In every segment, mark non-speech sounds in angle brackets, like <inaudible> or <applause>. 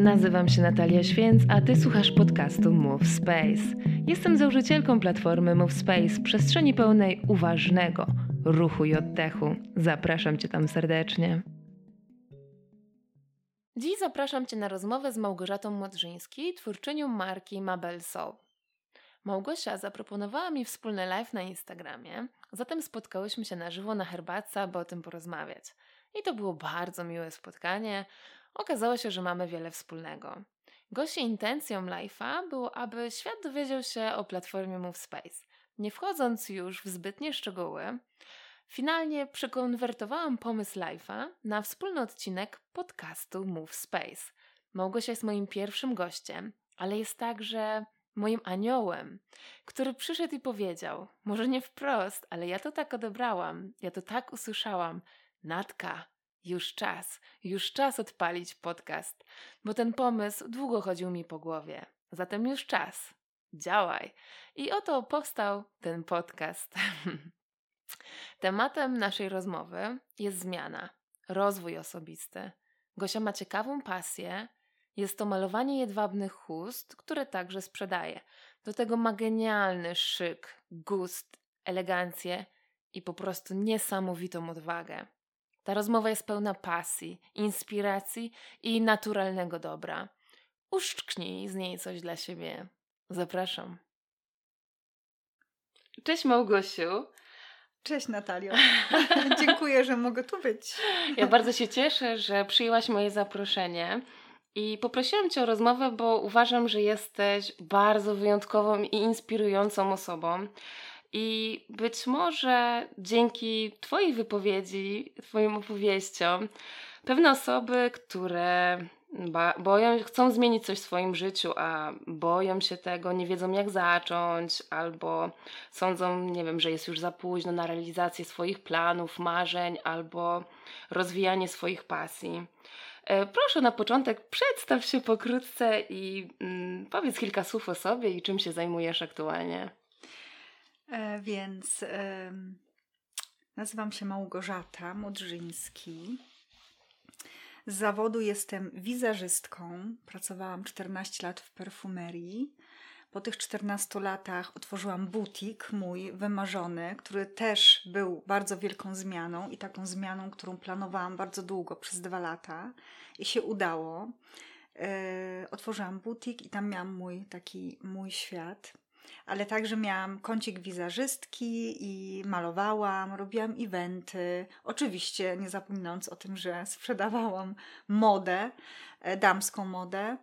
Nazywam się Natalia Święc, a ty słuchasz podcastu Move Space. Jestem założycielką platformy Move Space, przestrzeni pełnej uważnego ruchu i oddechu. Zapraszam cię tam serdecznie. Dziś zapraszam cię na rozmowę z Małgorzatą Modrzyński, twórczynią marki Mabel Soul. Małgosia zaproponowała mi wspólny live na Instagramie, zatem spotkałyśmy się na żywo na herbatce, aby o tym porozmawiać. I to było bardzo miłe spotkanie. Okazało się, że mamy wiele wspólnego. Gości intencją live'a było, aby świat dowiedział się o platformie MoveSpace. Nie wchodząc już w zbytnie szczegóły, finalnie przekonwertowałam pomysł live'a na wspólny odcinek podcastu MoveSpace. Małgosia jest moim pierwszym gościem, ale jest także moim aniołem, który przyszedł i powiedział, może nie wprost, ale ja to tak odebrałam, ja to tak usłyszałam, Natka, już czas, już czas odpalić podcast, bo ten pomysł długo chodził mi po głowie. Zatem już czas. Działaj. I oto powstał ten podcast. <laughs> Tematem naszej rozmowy jest zmiana, rozwój osobisty. Gosia ma ciekawą pasję. Jest to malowanie jedwabnych chust, które także sprzedaje. Do tego ma genialny szyk, gust, elegancję i po prostu niesamowitą odwagę. Ta rozmowa jest pełna pasji, inspiracji i naturalnego dobra. Uszczknij z niej coś dla siebie. Zapraszam. Cześć Małgosiu. Cześć Natalio. <laughs> Dziękuję, że mogę tu być. Ja bardzo się cieszę, że przyjęłaś moje zaproszenie. I poprosiłam Cię o rozmowę, bo uważam, że jesteś bardzo wyjątkową i inspirującą osobą. I być może dzięki Twojej wypowiedzi, Twoim opowieściom, pewne osoby, które boją, chcą zmienić coś w swoim życiu, a boją się tego, nie wiedzą jak zacząć, albo sądzą, nie wiem, że jest już za późno na realizację swoich planów, marzeń, albo rozwijanie swoich pasji. E, proszę na początek przedstaw się pokrótce i mm, powiedz kilka słów o sobie i czym się zajmujesz aktualnie. E, więc e, nazywam się Małgorzata Modrzyński. Z zawodu jestem wizerzystką. Pracowałam 14 lat w perfumerii. Po tych 14 latach otworzyłam butik mój wymarzony, który też był bardzo wielką zmianą i taką zmianą, którą planowałam bardzo długo, przez dwa lata i się udało. Yy, otworzyłam butik i tam miałam mój taki mój świat ale także miałam kącik wizerzystki i malowałam, robiłam eventy. Oczywiście nie zapominając o tym, że sprzedawałam modę, e, damską modę,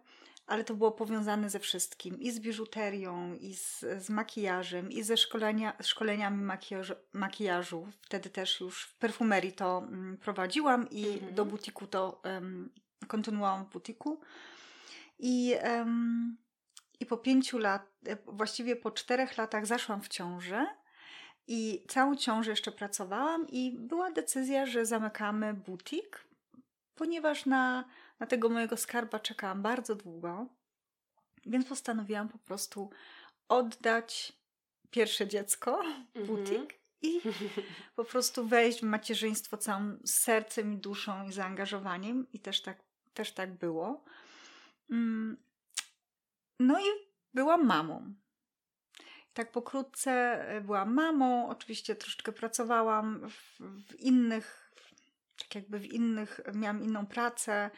ale to było powiązane ze wszystkim i z biżuterią, i z, z makijażem, i ze szkolenia, szkoleniami makijażu, makijażu. Wtedy też już w perfumerii to mm, prowadziłam i mhm. do butiku to um, kontynuowałam w butiku. I um, i po pięciu lat, e, właściwie po czterech latach zaszłam w ciążę i całą ciążę jeszcze pracowałam i była decyzja, że zamykamy butik, ponieważ na, na tego mojego skarba czekałam bardzo długo, więc postanowiłam po prostu oddać pierwsze dziecko, mhm. butik i <laughs> po prostu wejść w macierzyństwo całym sercem i duszą i zaangażowaniem i też tak, też tak było. No i byłam mamą. Tak pokrótce e, byłam mamą, oczywiście troszeczkę pracowałam w, w innych, tak jakby w innych, miałam inną pracę.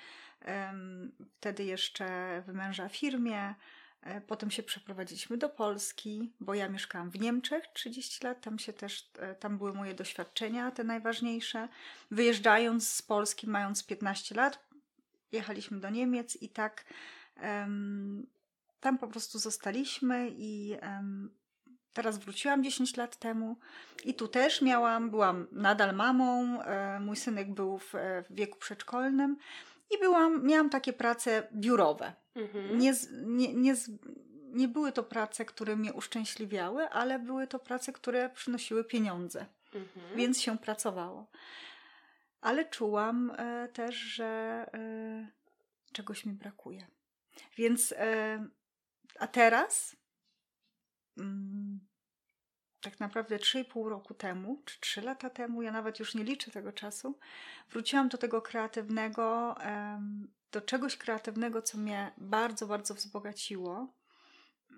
Wtedy jeszcze w męża firmie. E, potem się przeprowadziliśmy do Polski, bo ja mieszkałam w Niemczech 30 lat, tam się też, e, tam były moje doświadczenia, te najważniejsze. Wyjeżdżając z Polski, mając 15 lat, jechaliśmy do Niemiec i tak tam po prostu zostaliśmy i teraz wróciłam 10 lat temu i tu też miałam, byłam nadal mamą, e, mój synek był w, e, w, wieku przedszkolnym i byłam, miałam takie prace biurowe. Mhm. Nie, nie, nie, nie były to prace, które mnie uszczęśliwiały, ale były to prace, które przynosiły pieniądze, mhm. więc się pracowało. Ale czułam e, też, że czegoś mi brakuje. Więc a teraz mm, tak naprawdę 3,5 roku temu, czy 3 lata temu, ja nawet już nie liczę tego czasu, wróciłam do tego kreatywnego, do czegoś kreatywnego, co mnie bardzo, bardzo wzbogaciło.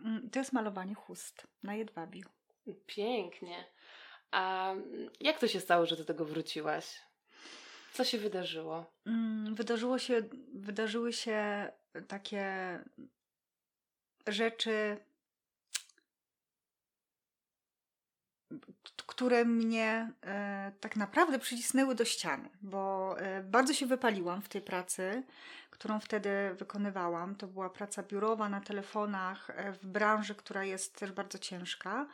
Mm, to jest malowanie chust na jedwabiu. Pięknie. A jak to się stało, że do tego wróciłaś? Co się wydarzyło? Mm, wydarzyło się, wydarzyły się takie rzeczy, które mnie e, tak naprawdę przycisnęły do ściany, bo e, bardzo się wypaliłam w tej pracy, którą wtedy wykonywałam. To była praca biurowa na telefonach e, w branży, która jest też bardzo ciężka.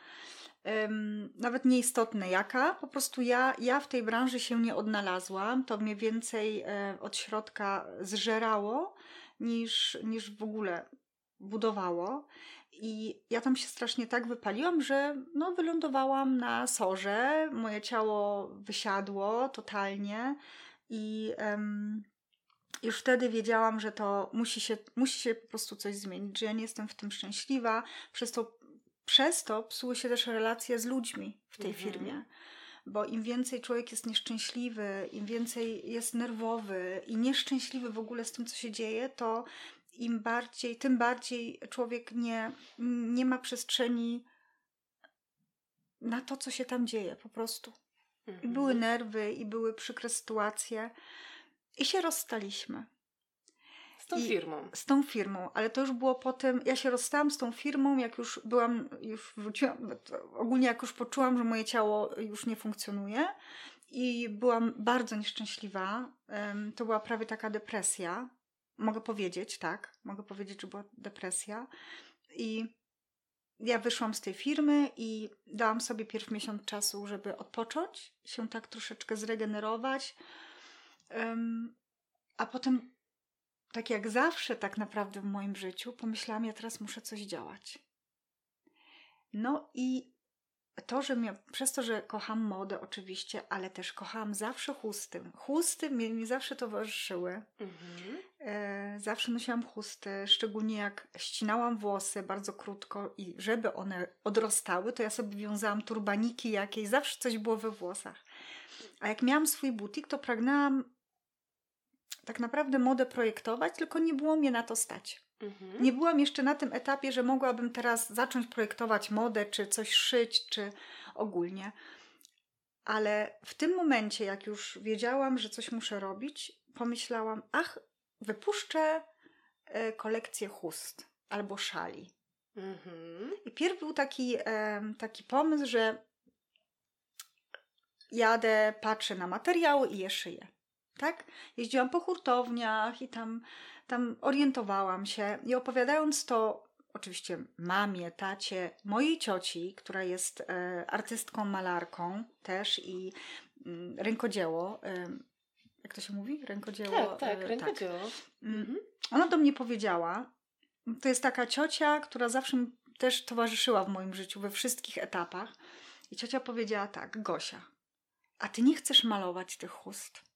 Nawet nieistotne jaka, po prostu ja, ja w tej branży się nie odnalazłam. To mnie więcej od środka zżerało niż, niż w ogóle budowało. I ja tam się strasznie tak wypaliłam, że no, wylądowałam na sorze, moje ciało wysiadło totalnie i um, już wtedy wiedziałam, że to musi się, musi się po prostu coś zmienić, że ja nie jestem w tym szczęśliwa. Przez to, przez to psuły się też relacje z ludźmi w tej mhm. firmie. Bo im więcej człowiek jest nieszczęśliwy, im więcej jest nerwowy i nieszczęśliwy w ogóle z tym, co się dzieje, to im bardziej, tym bardziej człowiek nie, nie ma przestrzeni na to, co się tam dzieje po prostu. Mhm. I były nerwy, i były przykre sytuacje. I się rozstaliśmy. Z tą I firmą. Z tą firmą, ale to już było potem. Ja się rozstałam z tą firmą, jak już byłam, już wróciłam, ogólnie jak już poczułam, że moje ciało już nie funkcjonuje. I byłam bardzo nieszczęśliwa. To była prawie taka depresja mogę powiedzieć, tak, mogę powiedzieć, że była depresja. I ja wyszłam z tej firmy i dałam sobie pierw miesiąc czasu, żeby odpocząć, się tak troszeczkę zregenerować. Um, a potem, tak jak zawsze, tak naprawdę w moim życiu, pomyślałam, ja teraz muszę coś działać. No i to, że mnie, przez to, że kocham modę oczywiście, ale też kochałam zawsze chusty. Chusty mnie, mi zawsze towarzyszyły. Mhm. E, zawsze nosiłam chusty, szczególnie jak ścinałam włosy bardzo krótko i żeby one odrostały, to ja sobie wiązałam turbaniki jakieś, zawsze coś było we włosach. A jak miałam swój butik, to pragnęłam tak naprawdę modę projektować, tylko nie było mnie na to stać. Mhm. Nie byłam jeszcze na tym etapie, że mogłabym teraz zacząć projektować modę, czy coś szyć, czy ogólnie. Ale w tym momencie, jak już wiedziałam, że coś muszę robić, pomyślałam, ach, wypuszczę e, kolekcję chust albo szali. Mhm. I pierw był taki, taki pomysł, że jadę, patrzę na materiały i je szyję. Tak? Jeździłam po hurtowniach i tam tam orientowałam się i opowiadając to oczywiście mamie, tacie, mojej cioci, która jest e, artystką, malarką też i mm, rękodzieło. E, jak to się mówi? Rękodzieło. Tak, tak, e, rękodzieło. Tak. Mhm. Ona do mnie powiedziała, to jest taka ciocia, która zawsze też towarzyszyła w moim życiu we wszystkich etapach. I ciocia powiedziała tak, Gosia, a ty nie chcesz malować tych chust?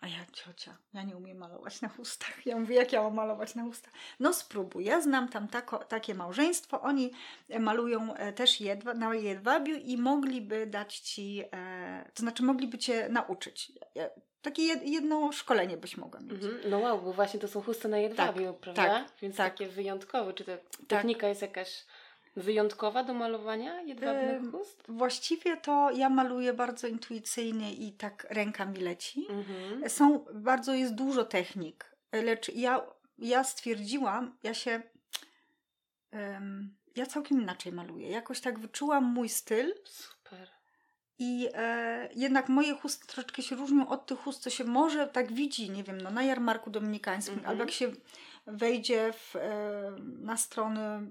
A ja, ciocia, ja nie umiem malować na ustach. Ja mówię, jak ja mam malować na ustach? No spróbuj. Ja znam tam tako, takie małżeństwo. Oni e, malują e, też jedwa, na jedwabiu i mogliby dać ci, e, to znaczy mogliby cię nauczyć. Takie jedno szkolenie byś mogła mieć. Mhm. No wow, bo właśnie to są chusty na jedwabiu, tak, prawda? Tak, Więc tak. takie wyjątkowe. Czy ta tak. technika tak. jest jakaś wyjątkowa do malowania jedwabnych chust? Właściwie to ja maluję bardzo intuicyjnie i tak ręka mi leci. Mhm. Są, bardzo jest dużo technik, lecz ja, ja stwierdziłam, ja się um, ja całkiem inaczej maluję. Jakoś tak wyczułam mój styl. Super. I e, jednak moje chusty troszeczkę się różnią od tych chust, co się może tak widzi, nie wiem, no, na jarmarku dominikańskim, mm -hmm. albo jak się wejdzie w, e, na strony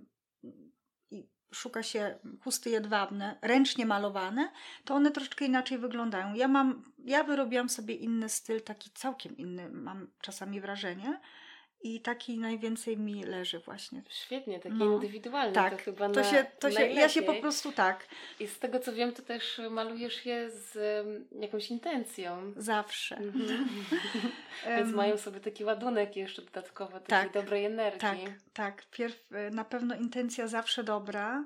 szuka się chusty jedwabne, ręcznie malowane, to one troszeczkę inaczej wyglądają. Ja mam, ja wyrobiłam sobie inny styl, taki całkiem inny, mam czasami wrażenie. I taki najwięcej mi leży właśnie. Świetnie, taki no. indywidualny. Tak, to chyba to na, się, to się, ja się po prostu tak. I z tego co wiem, to też malujesz je z um, jakąś intencją. Zawsze. Mhm. <laughs> Więc mają sobie taki ładunek jeszcze dodatkowo, takiej tak, dobrej energii. Tak, tak. Pierw, y, na pewno intencja zawsze dobra,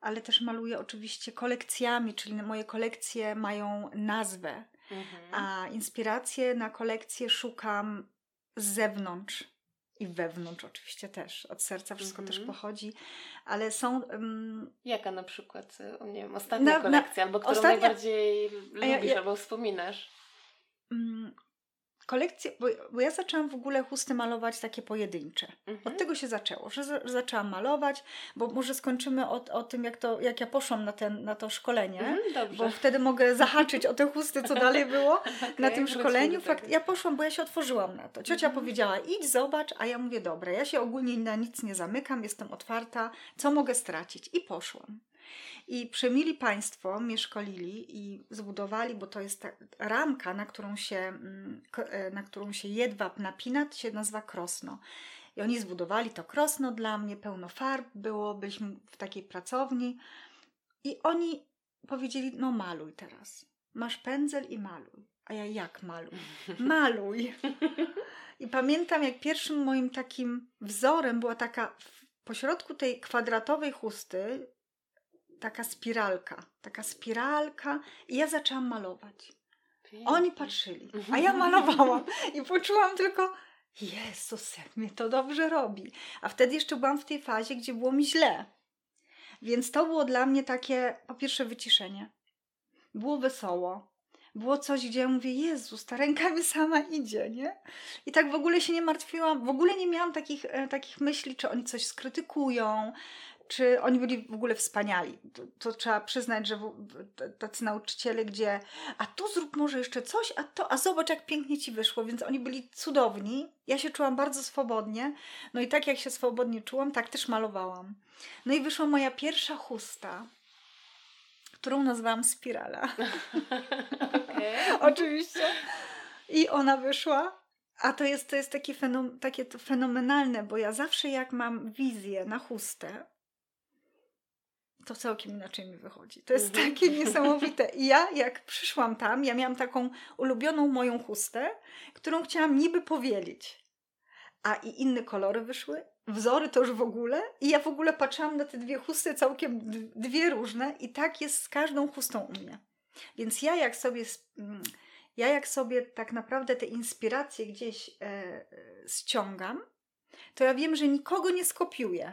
ale też maluję oczywiście kolekcjami, czyli moje kolekcje mają nazwę, Mhm. a inspiracje na kolekcje szukam z zewnątrz i wewnątrz oczywiście też. Od serca wszystko też Mhm. pochodzi, ale są. Um, Jaka na przykład, nie wiem, ostatnia Na- na- kolekcja, albo którą ostatnia- najbardziej A ja- lubisz, ja- albo wspominasz? Kolekcje, bo, bo ja zaczęłam w ogóle chusty malować takie pojedyncze. Mhm. Od tego się zaczęło, że, za, że zaczęłam malować, bo może skończymy o, o tym, jak, to, jak ja poszłam na, ten, na to szkolenie. Mhm. Bo wtedy mogę zahaczyć o te chusty, co dalej było. <laughs> na Okej, tym szkoleniu. Fakt, ja poszłam, bo ja się otworzyłam na to. Ciocia Mhm. powiedziała, idź, zobacz, a ja mówię, dobra, ja się ogólnie na nic nie zamykam, jestem otwarta, co mogę stracić? I poszłam. I przemili Państwo mnie szkolili i zbudowali, bo to jest ta ramka, na którą się, mm, e, na którą się jedwab napina, się nazywa krosno. I oni zbudowali to krosno dla mnie, pełno farb było, byliśmy w takiej pracowni. I oni powiedzieli, no maluj teraz. Masz pędzel i maluj. A ja jak maluj? <laughs> Maluj. I pamiętam, jak pierwszym moim takim wzorem była taka w pośrodku tej kwadratowej chusty taka spiralka. Taka spiralka i ja zaczęłam malować. Pięknie. Oni patrzyli, a ja <laughs> malowałam i poczułam tylko, Jezus, jak mnie to dobrze robi. A wtedy jeszcze byłam w tej fazie, gdzie było mi źle. Więc to było dla mnie takie, po pierwsze, wyciszenie. Było wesoło. Było coś, gdzie ja mówię, Jezus, ta ręka mi sama idzie, nie? I tak w ogóle się nie martwiłam, w ogóle nie miałam takich, e, takich myśli, czy oni coś skrytykują, czy oni byli w ogóle wspaniali. To, to trzeba przyznać, że w, tacy nauczyciele, gdzie a tu zrób może jeszcze coś, a to, a zobacz jak pięknie ci wyszło, więc oni byli cudowni. Ja się czułam bardzo swobodnie. No i tak jak się swobodnie czułam, tak też malowałam. No i wyszła moja pierwsza chusta, którą nazwałam Spirala. <laughs> <laughs> Oczywiście. I ona wyszła. A to jest, to jest takie, fenom, takie to fenomenalne, bo ja zawsze jak mam wizję na chustę, to całkiem inaczej mi wychodzi. To jest Mhm. takie <laughs> niesamowite. I ja jak przyszłam tam, ja miałam taką ulubioną moją chustę, którą chciałam niby powielić. A i inne kolory wyszły, wzory to już w ogóle. I ja w ogóle patrzyłam na te dwie chusty, całkiem dwie różne i tak jest z każdą chustą u mnie. Więc ja jak sobie, mm, ja jak sobie tak naprawdę te inspiracje gdzieś e, e, ściągam, to ja wiem, że nikogo nie skopiuję.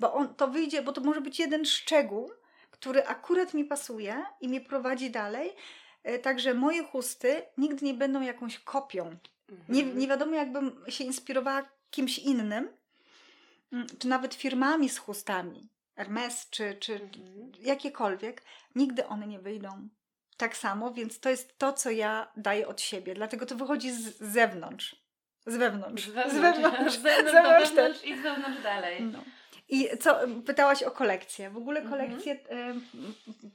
Bo on to wyjdzie, bo to może być jeden szczegół, który akurat mi pasuje i mnie prowadzi dalej. E, Także moje chusty nigdy nie będą jakąś kopią. Nie, Mhm. nie wiadomo, jakbym się inspirowała kimś innym, mm, czy nawet firmami z chustami, Hermes, czy, czy Mhm. jakiekolwiek, nigdy one nie wyjdą tak samo, więc to jest to, co ja daję od siebie. Dlatego to wychodzi z zewnątrz. Z wewnątrz. Z wewnątrz, Z wewnątrz, z <laughs> zewnątrz, z wewnątrz wewnątrz i z wewnątrz dalej. No. I co, pytałaś o kolekcję. W ogóle Mhm. kolekcje e, m,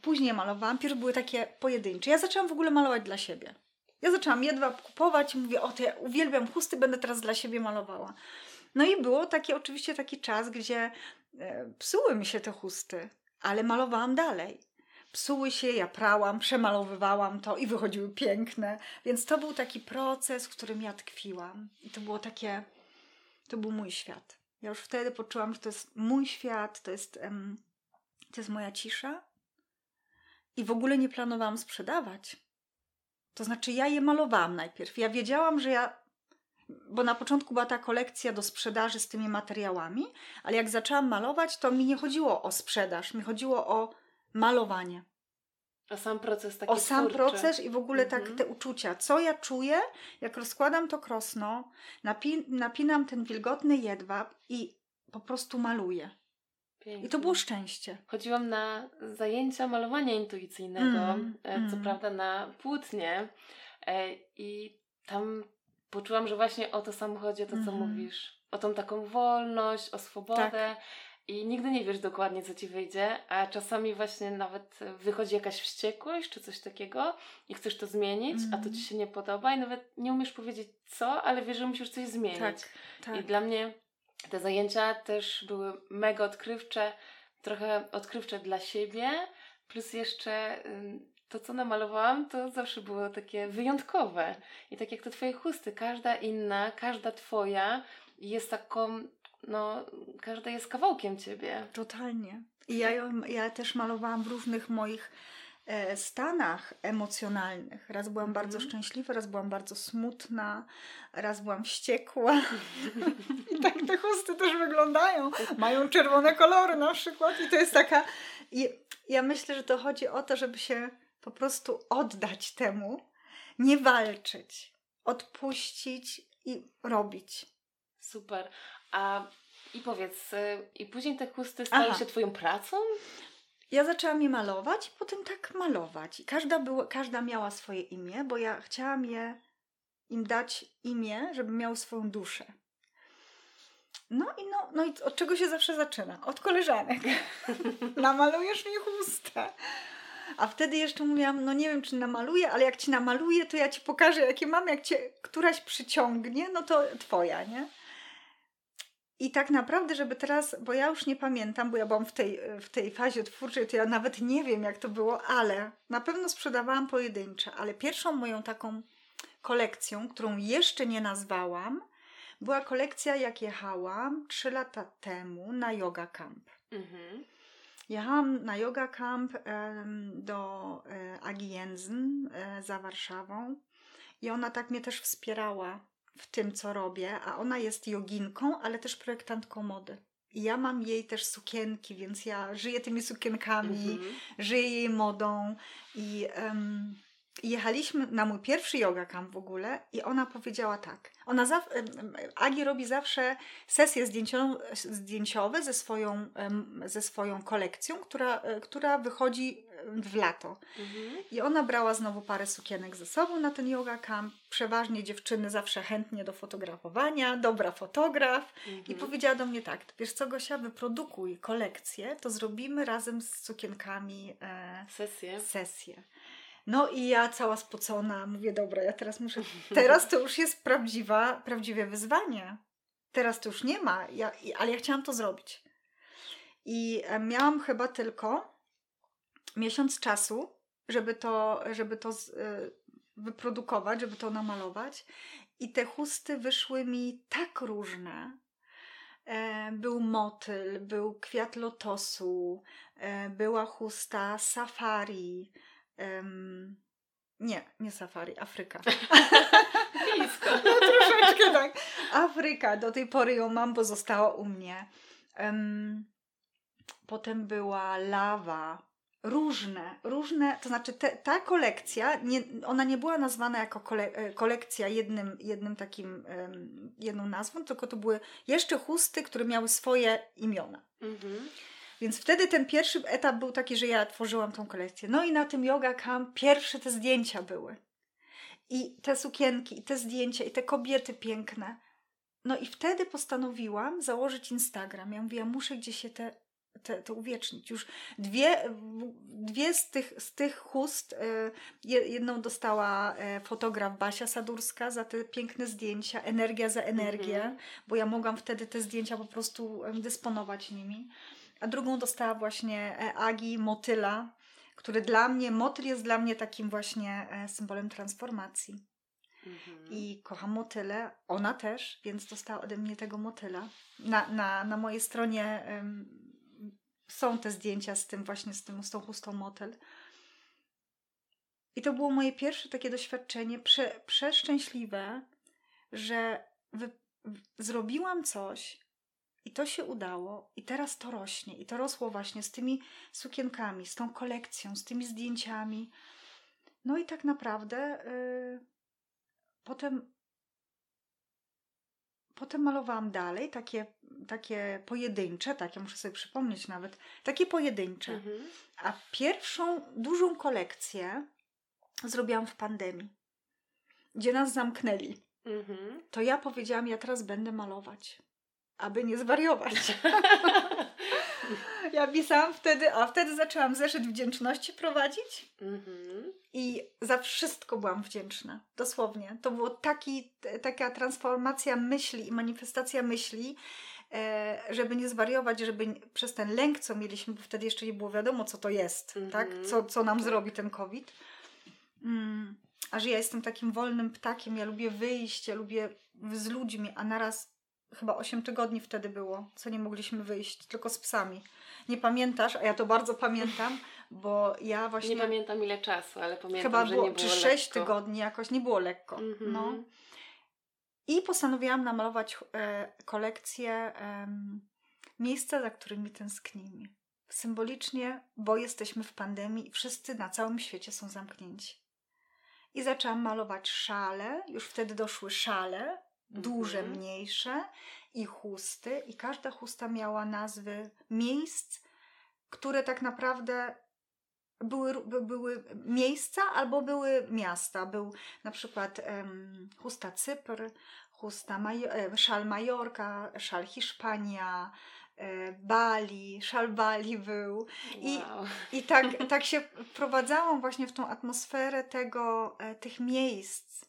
później malowałam. Pierwsze były takie pojedyncze. Ja zaczęłam w ogóle malować dla siebie. Ja zaczęłam jedwab kupować i mówię, o to ja uwielbiam chusty, będę teraz dla siebie malowała. No i było taki oczywiście taki czas, gdzie e, psuły mi się te chusty, ale malowałam dalej. Psuły się, ja prałam, przemalowywałam to i wychodziły piękne. Więc to był taki proces, w którym ja tkwiłam. I to było takie, to był mój świat. Ja już wtedy poczułam, że to jest mój świat, to jest, em, to jest moja cisza. I w ogóle nie planowałam sprzedawać. To znaczy, ja je malowałam najpierw. Ja wiedziałam, że ja. Bo na początku była ta kolekcja do sprzedaży z tymi materiałami, ale jak zaczęłam malować, to mi nie chodziło o sprzedaż, mi chodziło o malowanie. O sam proces taki O sam twórczy. proces i w ogóle tak Mhm. te uczucia. Co ja czuję, jak rozkładam to krosno, napi- napinam ten wilgotny jedwab i po prostu maluję. I Pięknie. to było szczęście. Chodziłam na zajęcia malowania intuicyjnego, Mm, e, co mm. prawda na płótnie e, i tam poczułam, że właśnie o to samo chodzi, o to co Mhm. mówisz, o tą taką wolność, o swobodę Tak. I nigdy nie wiesz dokładnie co ci wyjdzie, a czasami właśnie nawet wychodzi jakaś wściekłość czy coś takiego i chcesz to zmienić, a to Mhm. ci się nie podoba i nawet nie umiesz powiedzieć co, ale wiesz, że musisz coś zmienić. Tak, tak. I dla mnie te zajęcia też były mega odkrywcze, trochę odkrywcze dla siebie, plus jeszcze to, co namalowałam, to zawsze było takie wyjątkowe. I tak jak te Twoje chusty, każda inna, każda Twoja jest taką, no, każda jest kawałkiem Ciebie. Totalnie. I ja, ją, ja też malowałam w różnych moich e, stanach emocjonalnych. Raz byłam Mhm. bardzo szczęśliwa, raz byłam bardzo smutna, raz byłam wściekła. <laughs> I tak te chusty też wyglądają. Mają czerwone kolory na przykład. I to jest taka. I ja myślę, że to chodzi o to, żeby się po prostu oddać temu, nie walczyć, odpuścić i robić. Super. A i powiedz, y, i później te chusty stały Aha. się twoją pracą? Ja zaczęłam je malować i potem tak malować. I każda, była, każda miała swoje imię, bo ja chciałam je im dać imię, żeby miały swoją duszę. No i, no, no i od czego się zawsze zaczyna? Od koleżanek. <laughs> Namalujesz mi chustę. A wtedy jeszcze mówiłam, no nie wiem, czy namaluję, ale jak ci namaluję, to ja ci pokażę, jakie mam. Jak cię któraś przyciągnie, no to twoja, nie? I tak naprawdę, żeby teraz, bo ja już nie pamiętam, bo ja byłam w tej, w tej fazie twórczej, to ja nawet nie wiem, jak to było, ale na pewno sprzedawałam pojedyncze. Ale pierwszą moją taką kolekcją, którą jeszcze nie nazwałam, była kolekcja, jak jechałam 3 lata temu na yoga camp. Mhm. Jechałam na yoga camp do e, Agi Jędzyn e, za Warszawą i ona tak mnie też wspierała w tym, co robię, a ona jest joginką, ale też projektantką mody. I ja mam jej też sukienki, więc ja żyję tymi sukienkami, Mhm. żyję jej modą i em, jechaliśmy na mój pierwszy yoga camp w ogóle i ona powiedziała tak. Ona em, Agi robi zawsze sesje zdjęcią, zdjęciowe ze swoją, ze swoją kolekcją, która, e, która wychodzi w lato. Mhm. I ona brała znowu parę sukienek ze sobą na ten yoga camp. Przeważnie dziewczyny zawsze chętnie do fotografowania, dobra fotograf. I Mhm. powiedziała do mnie tak, wiesz co Gosia, wyprodukuj kolekcję, to zrobimy razem z sukienkami e, Sesję. sesję. No i ja cała spocona mówię, dobra, ja teraz muszę, teraz to już jest prawdziwa, prawdziwe wyzwanie. Teraz to już nie ma, ja, i- ale ja chciałam to zrobić. I e, miałam chyba tylko miesiąc czasu, żeby to, żeby to z, e, wyprodukować, żeby to namalować. I te chusty wyszły mi tak różne. E, Był motyl, był kwiat lotosu, e, była chusta safari. nie, nie safari, Afryka. Blisko. <laughs> No troszeczkę tak. Afryka, do tej pory ją mam, bo została u mnie. Em, potem była lawa. Różne, różne, to znaczy te, ta kolekcja, nie, ona nie była nazwana jako kole, e, kolekcja jednym, jednym takim, em, jedną nazwą, tylko to były jeszcze chusty, które miały swoje imiona. Mhm. Więc wtedy ten pierwszy etap był taki, że ja tworzyłam tą kolekcję. No i na tym yoga camp pierwsze te zdjęcia były. I te sukienki, i te zdjęcia, i te kobiety piękne. No i wtedy postanowiłam założyć Instagram. Ja mówię, ja muszę gdzieś się te, te, to uwiecznić. Już dwie, dwie z tych, z tych chust, e, je- jedną dostała e, fotograf Basia Sadurska za te piękne zdjęcia, energia za energię, Mhm. bo ja mogłam wtedy te zdjęcia po prostu dysponować nimi. A drugą dostała właśnie e, Agi Motyla, który dla mnie, motyl jest dla mnie takim właśnie symbolem transformacji. Mhm. I kocham motyle, ona też, więc dostała ode mnie tego motyla. Na, na, na mojej stronie są te zdjęcia z tym właśnie, z, tym, z tą chustą motyl. I to było moje pierwsze takie doświadczenie, prze, przeszczęśliwe, że wy, w, zrobiłam coś i to się udało i teraz to rośnie. I to rosło właśnie z tymi sukienkami, z tą kolekcją, z tymi zdjęciami. No i tak naprawdę y, potem potem malowałam dalej, takie, takie pojedyncze, tak, ja muszę sobie przypomnieć nawet, takie pojedyncze. Mhm. A pierwszą dużą kolekcję zrobiłam w pandemii, gdzie nas zamknęli. Mhm. To ja powiedziałam, ja teraz będę malować, aby nie zwariować. <laughs> ja pisałam wtedy, a wtedy zaczęłam zeszyt wdzięczności prowadzić. Mhm. I za wszystko byłam wdzięczna. Dosłownie. To t- taka transformacja myśli i manifestacja myśli, e, żeby nie zwariować, żeby przez ten lęk, co mieliśmy, bo wtedy jeszcze nie było wiadomo, co to jest, Mhm. tak? Co, co nam zrobi ten COVID. Mm, a że ja jestem takim wolnym ptakiem, ja lubię wyjść, ja lubię z ludźmi, a naraz chyba 8 tygodni wtedy było, co nie mogliśmy wyjść, tylko z psami. Nie pamiętasz, a ja to bardzo pamiętam, bo ja właśnie... Nie pamiętam ile czasu, ale pamiętam, chyba że było, nie było czy 6 lekko. tygodni jakoś, nie było lekko. Mhm. No. I postanowiłam namalować e, kolekcję em, miejsca, za którymi tęsknimy. Symbolicznie, bo jesteśmy w pandemii i wszyscy na całym świecie są zamknięci. I zaczęłam malować szale, już wtedy doszły szale, duże, Mhm. mniejsze i chusty, i każda chusta miała nazwy miejsc, które tak naprawdę były, by- były miejsca albo były miasta. Był na przykład chusta Cypr, chusta e, szal Majorka, szal Hiszpania, e, Bali, szal Bali był. I- Wow. I tak, <laughs> tak się wprowadzałam właśnie w tą atmosferę tego, e, tych miejsc,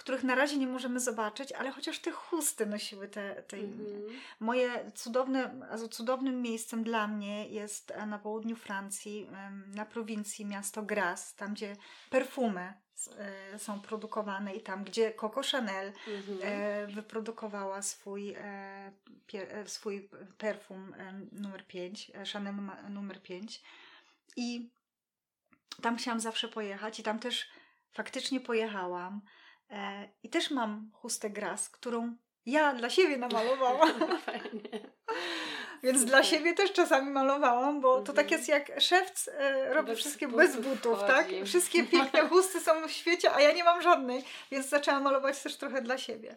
których na razie nie możemy zobaczyć, ale chociaż te chusty nosiły te, te Mhm. Moje cudowne, cudownym miejscem dla mnie jest e, na południu Francji, na prowincji miasto Grasse, tam gdzie perfumy e, są produkowane i tam gdzie Coco Chanel Mhm. e, wyprodukowała swój, swój perfum numer 5, e, Chanel numer 5 i tam chciałam zawsze pojechać i tam też faktycznie pojechałam i też mam chustę Grasse, którą ja dla siebie namalowałam. <laughs> Fajnie. Więc dla siebie też czasami malowałam, bo to Mhm. tak jest jak szewc e, robi Bez wszystkie butów bez butów, tak? Wszystkie <laughs> piękne chusty są w świecie, a ja nie mam żadnej, więc zaczęłam malować też trochę dla siebie.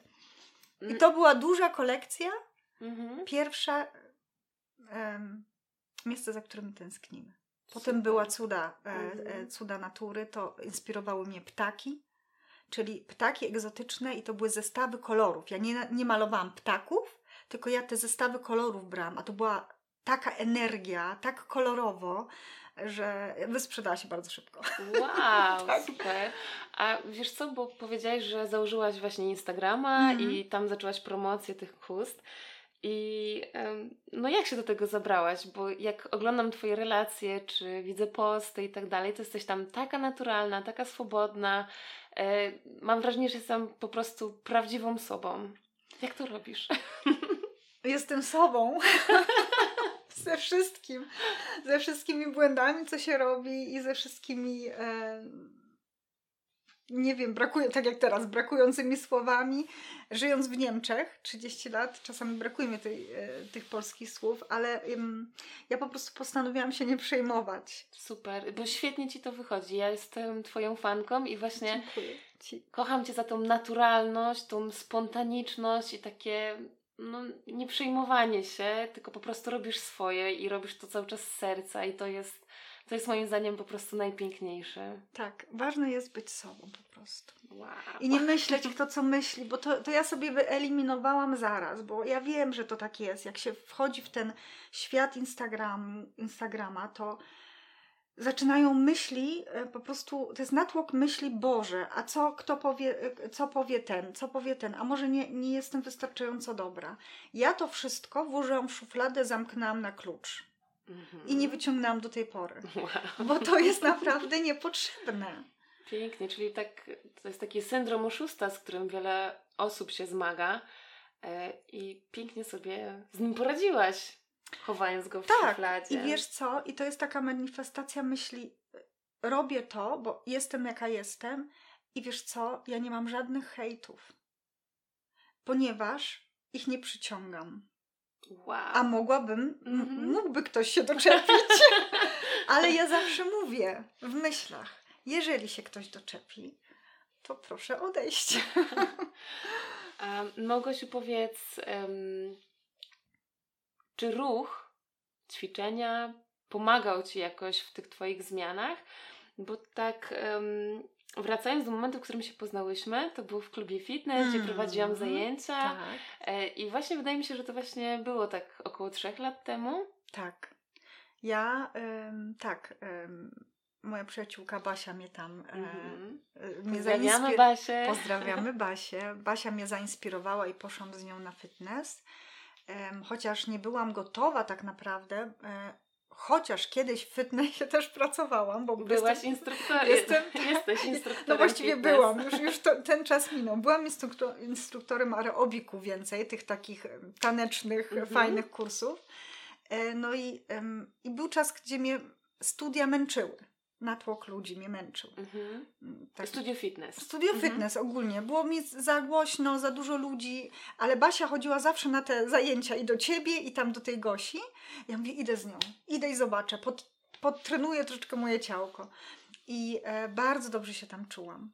I to była duża kolekcja, Mhm. pierwsza miejsce, za którym tęsknimy. Potem była cuda, e, Mhm. e, cuda natury, to inspirowały mnie ptaki, czyli ptaki egzotyczne i to były zestawy kolorów. Ja nie, nie malowałam ptaków, tylko ja te zestawy kolorów brałam, a to była taka energia, tak kolorowo, że wysprzedała się bardzo szybko. Wow, <laughs> Tak. super. A wiesz co, bo powiedziałaś, że założyłaś właśnie Instagrama Mhm. i tam zaczęłaś promocję tych chust. I no jak się do tego zabrałaś? Bo jak oglądam Twoje relacje, czy widzę posty i tak dalej, to jesteś tam taka naturalna, taka swobodna. E, mam wrażenie, że jestem po prostu prawdziwą sobą. Jak to robisz? Jestem sobą. <laughs> ze wszystkim. Ze wszystkimi błędami, co się robi i ze wszystkimi, e, nie wiem, brakuje, tak jak teraz, brakującymi słowami. Żyjąc w Niemczech 30 lat, czasami brakuje mi tej, e, tych polskich słów, ale ja po prostu postanowiłam się nie przejmować. Super, bo świetnie Ci to wychodzi. Ja jestem Twoją fanką i właśnie Dziękuję Ci. kocham Cię za tą naturalność, tą spontaniczność i takie no, nie przejmowanie się, tylko po prostu robisz swoje i robisz to cały czas z serca i to jest, to jest moim zdaniem po prostu najpiękniejsze. Tak, ważne jest być sobą po prostu. Wow. I nie myśleć, kto co myśli, bo to, to ja sobie wyeliminowałam zaraz, bo ja wiem, że to tak jest. Jak się wchodzi w ten świat Instagramu, Instagrama, to zaczynają myśli, e, po prostu, to jest natłok myśli Boże, a co kto powie, e, co powie ten, co powie ten, a może nie, nie jestem wystarczająco dobra. Ja to wszystko włożyłam w szufladę, zamknęłam na klucz Mhm. i nie wyciągnęłam do tej pory, Wow. bo to jest naprawdę niepotrzebne. Pięknie, czyli tak, to jest taki syndrom oszusta, z którym wiele osób się zmaga e, i pięknie sobie z nim poradziłaś, chowając go w Tak, szufladzie. I wiesz co? I to jest taka manifestacja myśli. Robię to, bo jestem jaka jestem, i wiesz co? Ja nie mam żadnych hejtów, ponieważ ich nie przyciągam. Wow. A mogłabym, Mhm. mógłby ktoś się doczepić, <laughs> ale ja zawsze mówię w myślach: jeżeli się ktoś doczepi, to proszę odejść. <laughs> Małgosiu, powiedz, em, czy ruch, ćwiczenia pomagał Ci jakoś w tych Twoich zmianach? Bo tak, em, wracając do momentu, w którym się poznałyśmy, to było w klubie fitness, gdzie Mhm. prowadziłam zajęcia Tak. e, i właśnie wydaje mi się, że to właśnie było tak około trzech lat temu. Tak. Ja, em, tak, em, moja przyjaciółka Basia mnie tam e, mnie Pozdrawiamy zainspir- Basię. <laughs> Pozdrawiamy Basię. Basia mnie zainspirowała i poszłam z nią na fitness. Chociaż nie byłam gotowa tak naprawdę, e, chociaż kiedyś w fitnessie <laughs> też pracowałam, bo Byłaś jestem, instruktorem. jestem, <laughs> Jesteś <laughs> instruktorem. No właściwie fitness. byłam, już, już to, ten czas minął. Byłam instruktor, instruktorem aerobiku więcej, tych takich tanecznych, Mhm. fajnych kursów. E, No i, i był czas, gdzie mnie studia męczyły. Natłok ludzi mnie męczył. Mhm. Mm, tak. Studio fitness. Studio Mhm. fitness ogólnie. Było mi za głośno, za dużo ludzi, ale Basia chodziła zawsze na te zajęcia i do ciebie, i tam do tej Gosi. Ja mówię, idę z nią, idę i zobaczę, pod, podtrenuję troszeczkę moje ciałko. I e, bardzo dobrze się tam czułam.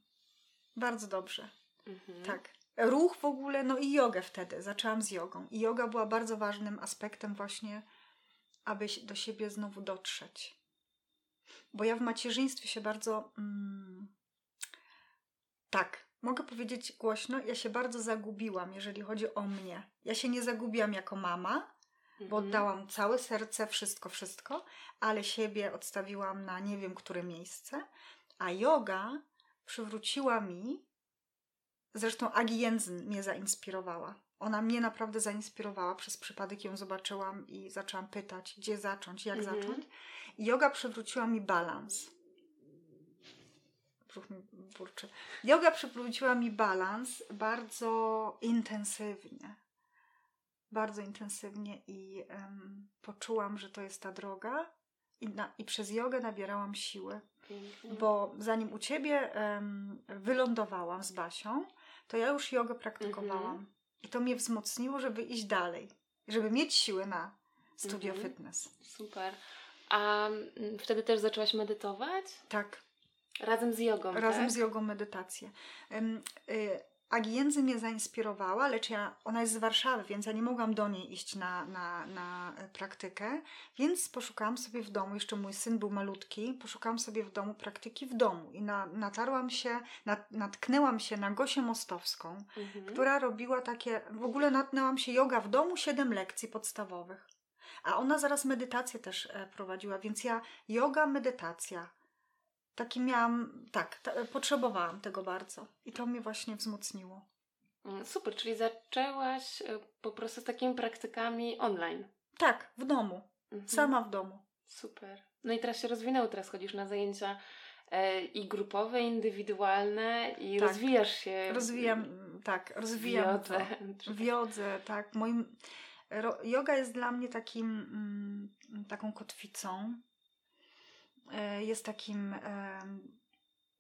Bardzo dobrze, Mhm. tak. Ruch w ogóle, no i jogę wtedy. Zaczęłam z jogą. I yoga była bardzo ważnym aspektem właśnie, aby do siebie znowu dotrzeć. Bo ja w macierzyństwie się bardzo... Mm, tak, mogę powiedzieć głośno, ja się bardzo zagubiłam, jeżeli chodzi o mnie. Ja się nie zagubiłam jako mama, bo Mhm. oddałam całe serce, wszystko, wszystko, ale siebie odstawiłam na nie wiem które miejsce, a yoga przywróciła mi, zresztą Agi Jędzyn mnie zainspirowała. Ona mnie naprawdę zainspirowała, przez przypadek ją zobaczyłam i zaczęłam pytać, gdzie zacząć, jak Mhm. zacząć. Yoga przywróciła mi balans. Brzuch mi burczy. Yoga przywróciła mi balans bardzo intensywnie. Bardzo intensywnie i em, poczułam, że to jest ta droga. I, na, I przez jogę nabierałam siły. Pięknie. Bo zanim u ciebie em, wylądowałam z Basią, to ja już jogę praktykowałam. Mhm. I to mnie wzmocniło, żeby iść dalej. Żeby mieć siły na studio Mhm. fitness. Super. A mm, wtedy też zaczęłaś medytować? Tak. Razem z jogą, Razem tak? z jogą medytację. Ym, y, Agi Jędzy mnie zainspirowała, lecz ja, ona jest z Warszawy, więc ja nie mogłam do niej iść na, na, na e, praktykę, więc poszukałam sobie w domu, jeszcze mój syn był malutki, poszukałam sobie w domu praktyki w domu i na, natarłam się, nat, natknęłam się na Gosię Mostowską, Mhm. która robiła takie, w ogóle natknęłam się yoga w domu, siedem lekcji podstawowych. A ona zaraz medytację też e, prowadziła, więc ja yoga, medytacja. Taki miałam, tak, ta, potrzebowałam tego bardzo. I to mnie właśnie wzmocniło. Mm, Super, czyli zaczęłaś e, po prostu z takimi praktykami online. Tak, w domu, Mhm. sama w domu. Super. No i teraz się rozwinęło, teraz chodzisz na zajęcia e, i grupowe, indywidualne i Tak. rozwijasz się. Rozwijam, tak, rozwijam wiodze. to. <laughs> W jodze, tak. Moim, yoga jest dla mnie takim, mm, taką kotwicą. E, Jest takim,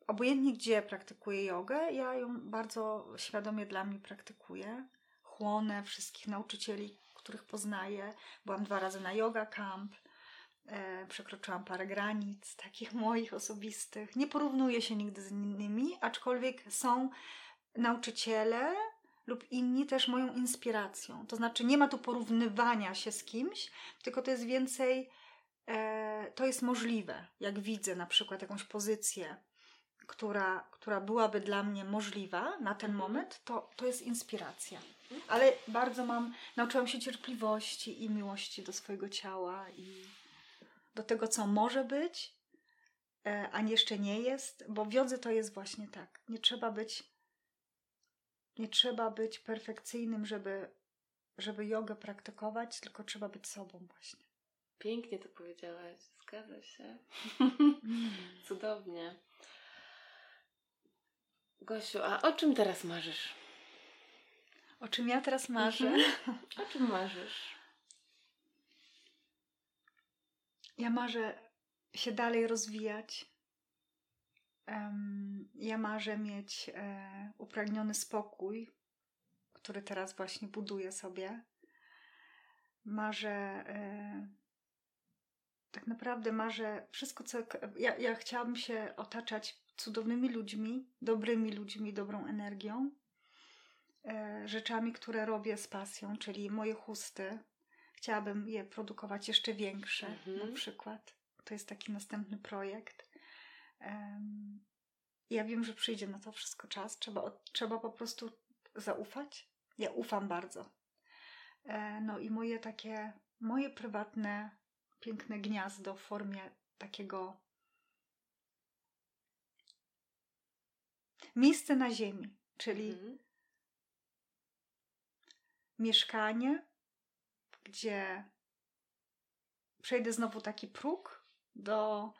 obojętnie gdzie praktykuję jogę, ja ją bardzo świadomie dla mnie praktykuję. Chłonę wszystkich nauczycieli, których poznaję. Byłam dwa razy na yoga camp. E, przekroczyłam parę granic, takich moich osobistych. Nie porównuję się nigdy z innymi, aczkolwiek są nauczyciele lub inni też moją inspiracją. To znaczy, nie ma tu porównywania się z kimś, tylko to jest więcej, e, to jest możliwe. Jak widzę na przykład jakąś pozycję, która, która byłaby dla mnie możliwa na ten Mhm. moment, to, to jest inspiracja. Ale bardzo mam, nauczyłam się cierpliwości i miłości do swojego ciała i do tego, co może być, e, a jeszcze nie jest, bo w jodze to jest właśnie tak. Nie trzeba być nie trzeba być perfekcyjnym, żeby, żeby jogę praktykować, tylko trzeba być sobą właśnie. Pięknie to powiedziałaś, zgadza się. <laughs> Cudownie. Gosiu, a o czym teraz marzysz? O czym ja teraz marzę? Mhm. O czym marzysz? Ja marzę się dalej rozwijać. Ja marzę mieć e, upragniony spokój, który teraz właśnie buduję sobie. Marzę, e, tak naprawdę marzę wszystko, co. Ja, ja chciałabym się otaczać cudownymi ludźmi, dobrymi ludźmi, dobrą energią, e, rzeczami, które robię z pasją, czyli moje chusty. Chciałabym je produkować jeszcze większe, Mhm. na przykład. To jest taki następny projekt. Ja wiem, że przyjdzie na to wszystko czas. Trzeba, trzeba po prostu zaufać. Ja ufam bardzo. E, no i moje takie, moje prywatne, piękne gniazdo w formie takiego miejsce na ziemi, czyli Mhm. mieszkanie, gdzie przejdę znowu taki próg do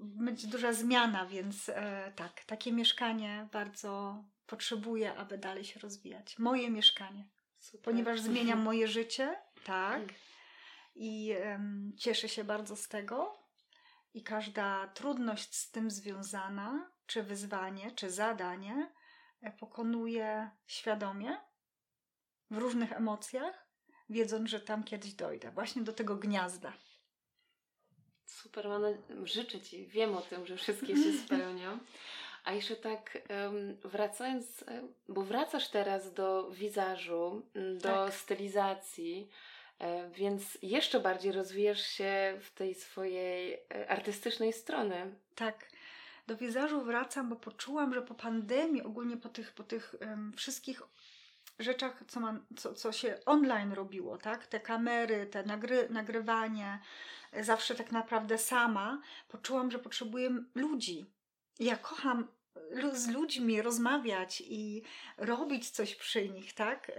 będzie duża zmiana, więc e, tak, takie mieszkanie bardzo potrzebuję, aby dalej się rozwijać. Moje mieszkanie, Super. ponieważ zmieniam moje życie, tak, mm. i um, cieszę się bardzo z tego. I każda trudność z tym związana, czy wyzwanie, czy zadanie, e, pokonuję świadomie, w różnych emocjach, wiedząc, że tam kiedyś dojdę, właśnie do tego gniazda. Super, mam życzę Ci, wiem o tym, że wszystkie się <laughs> spełnią. A jeszcze tak wracając, bo wracasz teraz do wizażu, do tak. stylizacji, e, więc jeszcze bardziej rozwijasz się w tej swojej e, artystycznej strony. Tak. Do wizażu wracam, bo poczułam, że po pandemii, ogólnie po tych, po tych um, wszystkich rzeczach, co, co, co się online robiło, tak? Te kamery, te nagry, nagrywanie, zawsze tak naprawdę sama, poczułam, że potrzebuję ludzi. Ja kocham z ludźmi rozmawiać i robić coś przy nich, tak?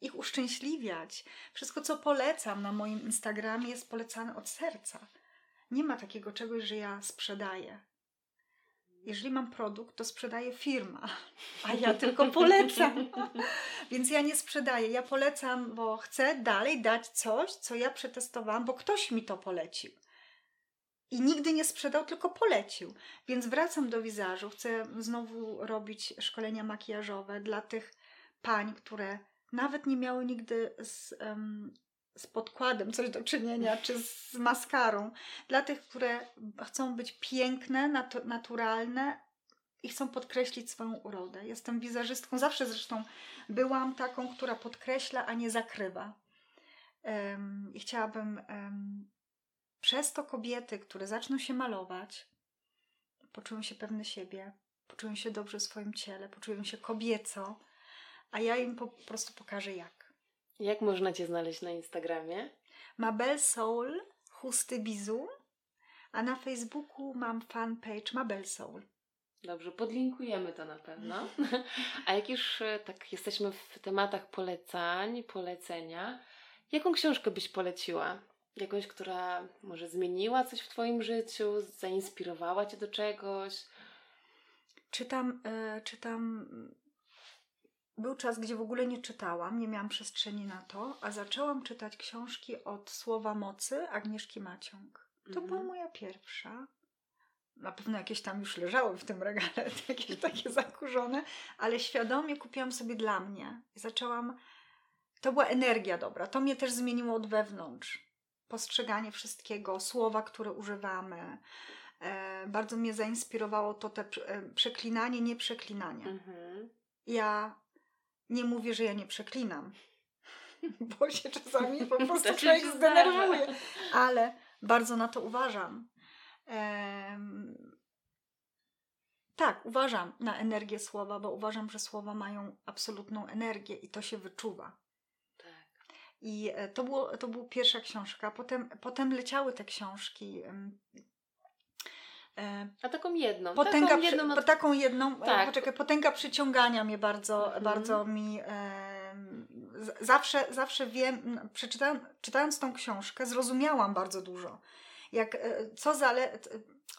Ich uszczęśliwiać. Wszystko, co polecam na moim Instagramie, jest polecane od serca. Nie ma takiego czegoś, że ja sprzedaję jeżeli mam produkt, to sprzedaje firma, a ja <laughs> tylko polecam. <laughs> Więc ja nie sprzedaję, ja polecam, bo chcę dalej dać coś, co ja przetestowałam, bo ktoś mi to polecił. I nigdy nie sprzedał, tylko polecił. Więc wracam do wizażu. Chcę znowu robić szkolenia makijażowe dla tych pań, które nawet nie miały nigdy z, um, z podkładem coś do czynienia, czy z maskarą. Dla tych, które chcą być piękne, nat naturalne i chcą podkreślić swoją urodę. Jestem wizerzystką, zawsze zresztą byłam taką, która podkreśla, a nie zakrywa. Um, I chciałabym um, przez to kobiety, które zaczną się malować, poczują się pewne siebie, poczują się dobrze w swoim ciele, poczują się kobieco, a ja im po prostu pokażę jak. Jak można Cię znaleźć na Instagramie? Mabel Soul, chusty bizu, a na Facebooku mam fanpage Mabel Soul. Dobrze, podlinkujemy to na pewno. A jak już e, tak jesteśmy w tematach polecań, polecenia, jaką książkę byś poleciła? Jakąś, która może zmieniła coś w Twoim życiu, zainspirowała Cię do czegoś? Czytam, y, czytam był czas, gdzie w ogóle nie czytałam, nie miałam przestrzeni na to, a zaczęłam czytać książki od Słowa Mocy Agnieszki Maciąg. To mhm. była moja pierwsza. Na pewno jakieś tam już leżały w tym regale, <laughs> jakieś takie zakurzone, ale świadomie kupiłam sobie dla mnie. Zaczęłam. To była energia dobra. To mnie też zmieniło od wewnątrz. Postrzeganie wszystkiego, słowa, które używamy. E, bardzo mnie zainspirowało to te e, przeklinanie, nie przeklinanie. Mhm. Ja nie mówię, że ja nie przeklinam, <laughs> bo się czasami po <laughs> prostu człowiek zdenerwuje, ale bardzo na to uważam. Tak, uważam na energię słowa, bo uważam, że słowa mają absolutną energię i to się wyczuwa. Tak. I e, to, było, to była pierwsza książka. Potem, potem leciały te książki. E, A taką jedną. Potęga, taką jedną, przy, taką jedną tak. poczekaj, potęga przyciągania mnie bardzo, mhm. bardzo mi. E, zawsze, zawsze wiem, przeczytając czytając tą książkę, zrozumiałam bardzo dużo. Jak, e, co zale,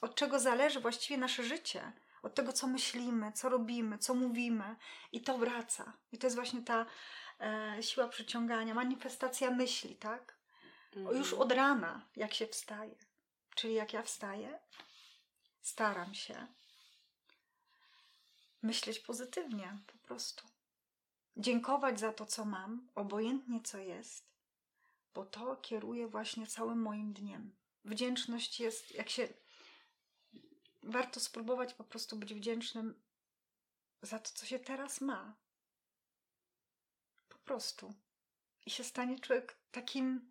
od czego zależy właściwie nasze życie. Od tego, co myślimy, co robimy, co mówimy. I to wraca. I to jest właśnie ta e, siła przyciągania, manifestacja myśli, tak? Mhm. Już od rana, jak się wstaje. Czyli jak ja wstaję, staram się myśleć pozytywnie, po prostu. Dziękować za to, co mam, obojętnie co jest, bo to kieruje właśnie całym moim dniem. Wdzięczność jest, jak się. Warto spróbować po prostu być wdzięcznym za to, co się teraz ma. Po prostu. I się stanie człowiek takim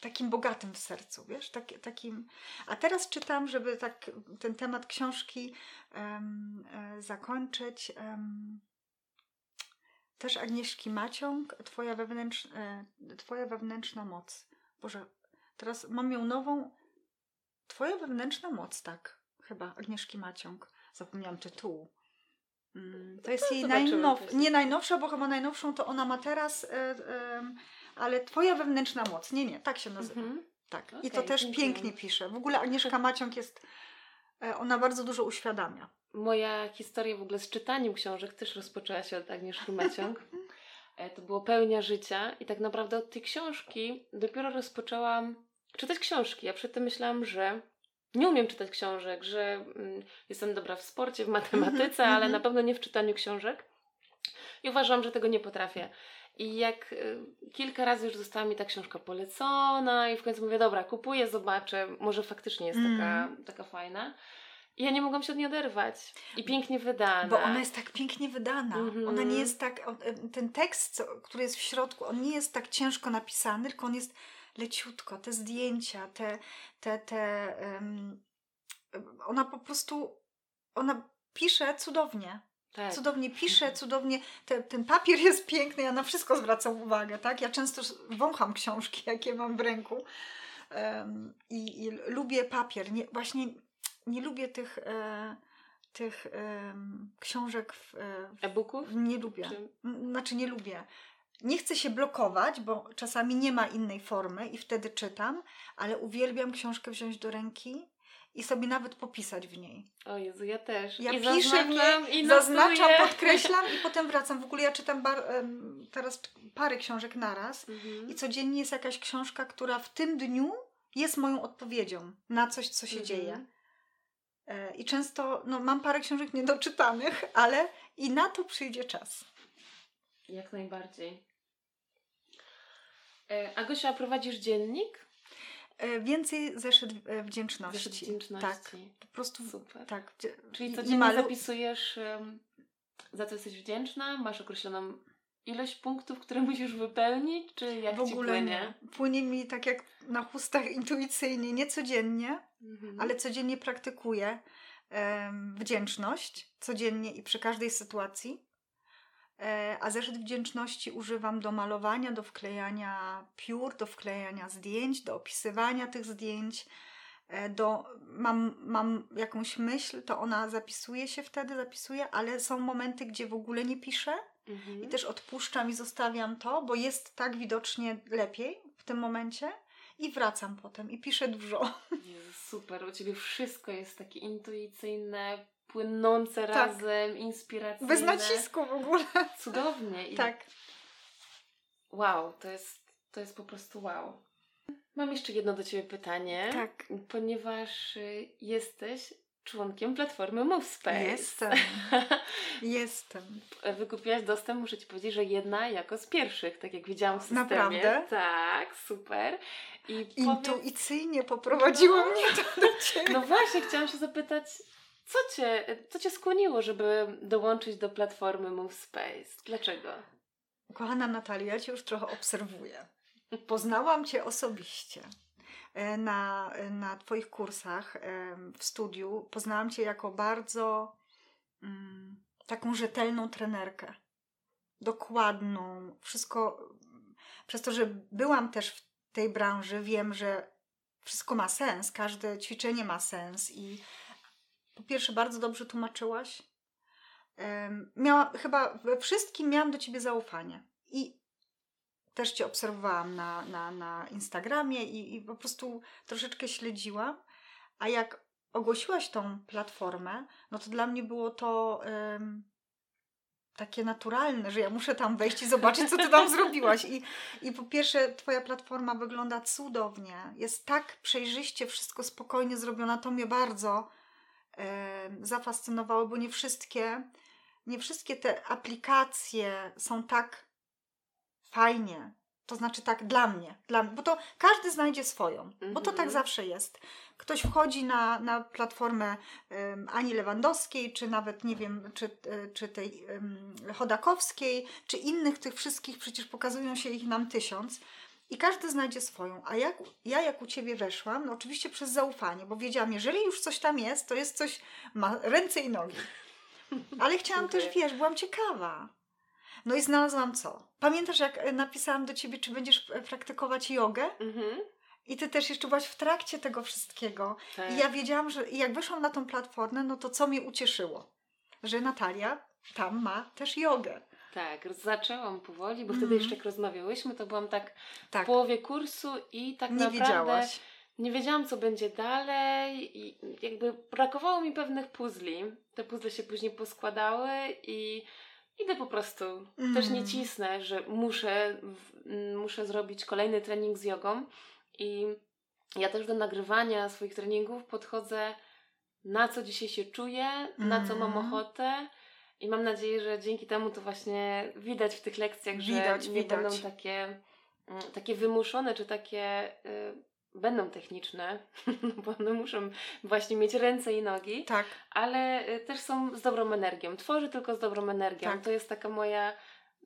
takim bogatym w sercu, wiesz, tak, takim. A teraz czytam, żeby tak ten temat książki um, zakończyć. Um, też Agnieszki Maciąg, Twoja, wewnętrzna, e, Twoja wewnętrzna moc. Boże, teraz mam ją nową. Twoja wewnętrzna moc, tak, chyba Agnieszki Maciąg. Zapomniałam tytułu. Mm, to jest no, jej najnowsza, nie najnowsza, bo chyba najnowszą to ona ma teraz. E, ale Twoja wewnętrzna moc. Nie, nie, tak się nazywa. Mhm. Tak. I Okej, to też dziękuję. pięknie pisze. W ogóle Agnieszka Maciąg jest, e, ona bardzo dużo uświadamia. Moja historia w ogóle z czytaniem książek też rozpoczęła się od Agnieszki Maciąg. E, To było pełnia życia i tak naprawdę od tej książki dopiero rozpoczęłam czytać książki. Ja przedtem myślałam, że nie umiem czytać książek, że mm, jestem dobra w sporcie, w matematyce, Mhm, ale mhm. na pewno nie w czytaniu książek. I uważam, że tego nie potrafię. I jak y, kilka razy już została mi ta książka polecona i w końcu mówię, dobra, kupuję, zobaczę, może faktycznie jest taka, Mhm. taka fajna. I ja nie mogłam się od niej oderwać. I pięknie wydana. Bo ona jest tak pięknie wydana. Mhm. Ona nie jest tak, on- e, ten tekst, co, który jest w środku, on nie jest tak ciężko napisany, tylko on jest leciutko. Te zdjęcia, te, te, te em, ona po prostu, ona pisze cudownie. Tak. Cudownie pisze, cudownie. Te, ten papier <laughs> jest piękny, ja na wszystko zwracam uwagę, tak? Ja często wącham książki, <laughs> jakie mam w ręku. Em, i, I lubię papier. Nie, właśnie nie lubię tych, e, tych em, książek w, e, E-booków? nie lubię. Czy... Znaczy nie lubię. Nie chcę się blokować, bo czasami nie ma innej formy i wtedy czytam, ale uwielbiam książkę wziąć do ręki i sobie nawet popisać w niej. O Jezu, ja też. Ja I piszę w zaznaczam, niej, i zaznaczam, podkreślam i <laughs> potem wracam. W ogóle ja czytam bar, teraz parę książek naraz Mhm. i codziennie jest jakaś książka, która w tym dniu jest moją odpowiedzią na coś, co się Mhm. dzieje. E, I często no, mam parę książek niedoczytanych, ale i na to przyjdzie czas. Jak najbardziej. E, Agosia, prowadzisz dziennik? E, Więcej zeszyt e, wdzięczności. Zeszyt wdzięczności. Tak, po prostu Super. tak. Czyli codziennie malu- zapisujesz, za co jesteś wdzięczna? Masz określoną ilość punktów, które musisz wypełnić? Czy jak w ogóle płynie? nie. Płynie mi tak jak na chustach <laughs> intuicyjnie, nie codziennie, Mhm. ale codziennie praktykuję em, wdzięczność, codziennie i przy każdej sytuacji. E, a zeszyt wdzięczności używam do malowania, do wklejania piór, do wklejania zdjęć, do opisywania tych zdjęć. E, do, mam, mam jakąś myśl, to ona zapisuje się wtedy, zapisuje, ale są momenty, gdzie w ogóle nie piszę Mhm. i też odpuszczam i zostawiam to, bo jest tak widocznie lepiej w tym momencie i wracam potem i piszę dużo. Jezu, super, u Ciebie wszystko jest takie intuicyjne, płynące Tak. razem, inspiracyjne. Bez nacisku w ogóle. Cudownie. I Tak. Wow, to jest, to jest po prostu wow. Mam jeszcze jedno do Ciebie pytanie. Tak. Ponieważ y, jesteś członkiem platformy MoveSpace. Jestem. <laughs> Jestem. Wykupiłaś dostęp, muszę Ci powiedzieć, że jedna jako z pierwszych, tak jak widziałam w systemie. Naprawdę? Tak, super. I Intuicyjnie poprowadziło No. mnie to do Ciebie. no właśnie, chciałam się zapytać, co cię, co cię skłoniło, żeby dołączyć do platformy MoveSpace? Dlaczego? Kochana Natalia, ja Cię już trochę obserwuję. Poznałam Cię osobiście. E, Na, na Twoich kursach em, w studiu poznałam Cię jako bardzo mm, taką rzetelną trenerkę. Dokładną. Wszystko, przez to, że byłam też w tej branży, wiem, że wszystko ma sens. Każde ćwiczenie ma sens i po pierwsze bardzo dobrze tłumaczyłaś. Miała, chyba we wszystkim miałam do ciebie zaufanie. I też cię obserwowałam na, na, na Instagramie i, i po prostu troszeczkę śledziłam. A jak ogłosiłaś tą platformę, no to dla mnie było to em, takie naturalne, że ja muszę tam wejść i zobaczyć, co ty tam <laughs> zrobiłaś. I, I po pierwsze, twoja platforma wygląda cudownie. Jest tak przejrzyście, wszystko spokojnie zrobione. To mnie bardzo em, zafascynowało, bo nie wszystkie, nie wszystkie te aplikacje są tak fajnie. To znaczy tak dla mnie, dla mnie, bo to każdy znajdzie swoją, bo to Mhm. tak zawsze jest. Ktoś wchodzi na, na platformę em, Ani Lewandowskiej, czy nawet nie wiem, czy, e, czy tej em, Chodakowskiej, czy innych tych wszystkich, przecież pokazują się ich nam tysiąc. I każdy znajdzie swoją. A jak, ja jak u Ciebie weszłam, no oczywiście przez zaufanie, bo wiedziałam, jeżeli już coś tam jest, to jest coś, ma ręce i nogi. Ale chciałam też, wiesz, byłam ciekawa. No i znalazłam co? Pamiętasz, jak e, napisałam do Ciebie, czy będziesz e, praktykować jogę? Mhm. I Ty też jeszcze byłaś w trakcie tego wszystkiego. Tak. I ja wiedziałam, że jak weszłam na tą platformę, no to co mnie ucieszyło? Że Natalia tam ma też jogę. Tak, zaczęłam powoli, bo wtedy mm. jeszcze jak rozmawiałyśmy, to byłam tak, tak. w połowie kursu i tak nie naprawdę wiedziałaś. nie wiedziałam, co będzie dalej i jakby brakowało mi pewnych puzli. Te puzzle się później poskładały i idę po prostu. Mm. Też nie mm. cisnę, że muszę, muszę zrobić kolejny trening z jogą i ja też do nagrywania swoich treningów podchodzę na co dzisiaj się czuję, mm. na co mam mm. ochotę i mam nadzieję, że dzięki temu to właśnie widać w tych lekcjach, widać, że nie widać. będą takie, mm, takie wymuszone, czy takie y, będą techniczne, <laughs> bo one muszą właśnie mieć ręce i nogi, tak. ale y, też są z dobrą energią. Tworzę tylko z dobrą energią. Tak. To jest taka moja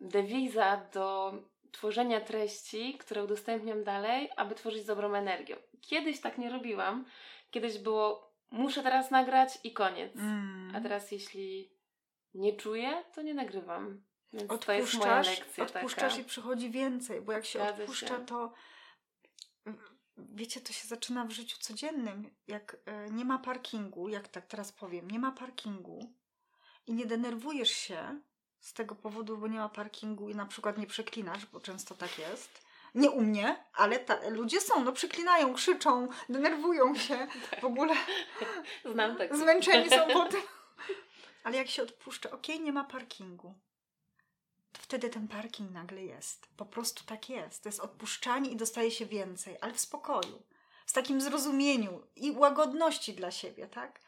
dewiza do tworzenia treści, które udostępniam dalej, aby tworzyć z dobrą energią. Kiedyś tak nie robiłam. Kiedyś było muszę teraz nagrać i koniec. Mm. A teraz jeśli nie czuję, to nie nagrywam. Więc odpuszczasz, to jest moja lekcja Odpuszczasz taka. i przychodzi więcej, bo jak się Zgadza odpuszcza, się. to wiecie, to się zaczyna w życiu codziennym. Jak e, nie ma parkingu, jak tak teraz powiem, nie ma parkingu i nie denerwujesz się z tego powodu, bo nie ma parkingu i na przykład nie przeklinasz, bo często tak jest. Nie u mnie, ale ta, ludzie są, no przyklinają, krzyczą, denerwują się, <laughs> w ogóle Znam tak. <laughs> zmęczeni są potem. <laughs> Ale jak się odpuszcza, okej, okay, nie ma parkingu, to wtedy ten parking nagle jest. Po prostu tak jest. To jest odpuszczanie i dostaje się więcej, ale w spokoju. Z takim zrozumieniu i łagodności dla siebie, tak?